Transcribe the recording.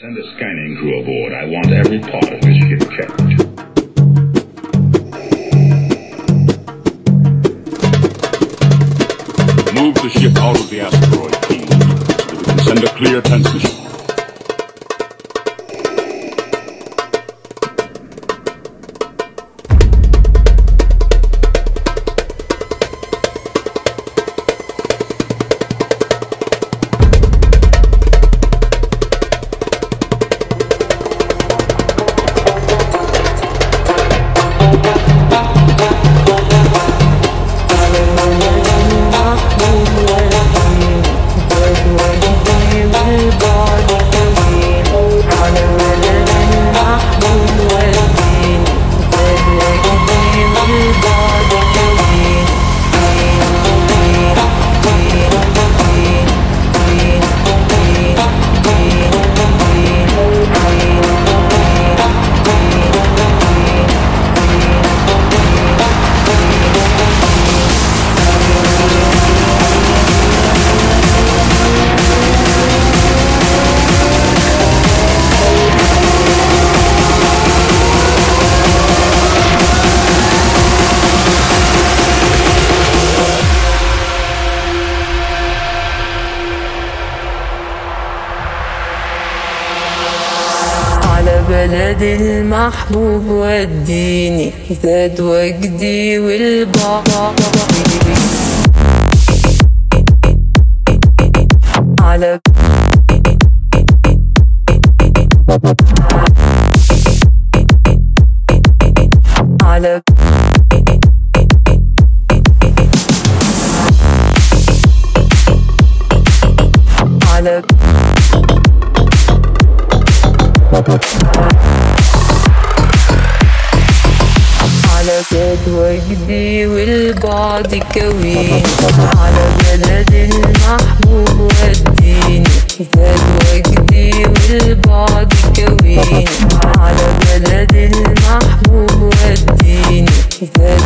Send a scanning crew aboard. I want every part of this ship checked. Move the ship out of the asteroid field we can send a clear transmission. بلد المحبوب وديني زاد وجدي والبابا على على على على جدوى جدي والبعد كوين. على بلد المحبوب والدين زاد وجدي والبعد كوين. على بلد المحبوب والدين زاد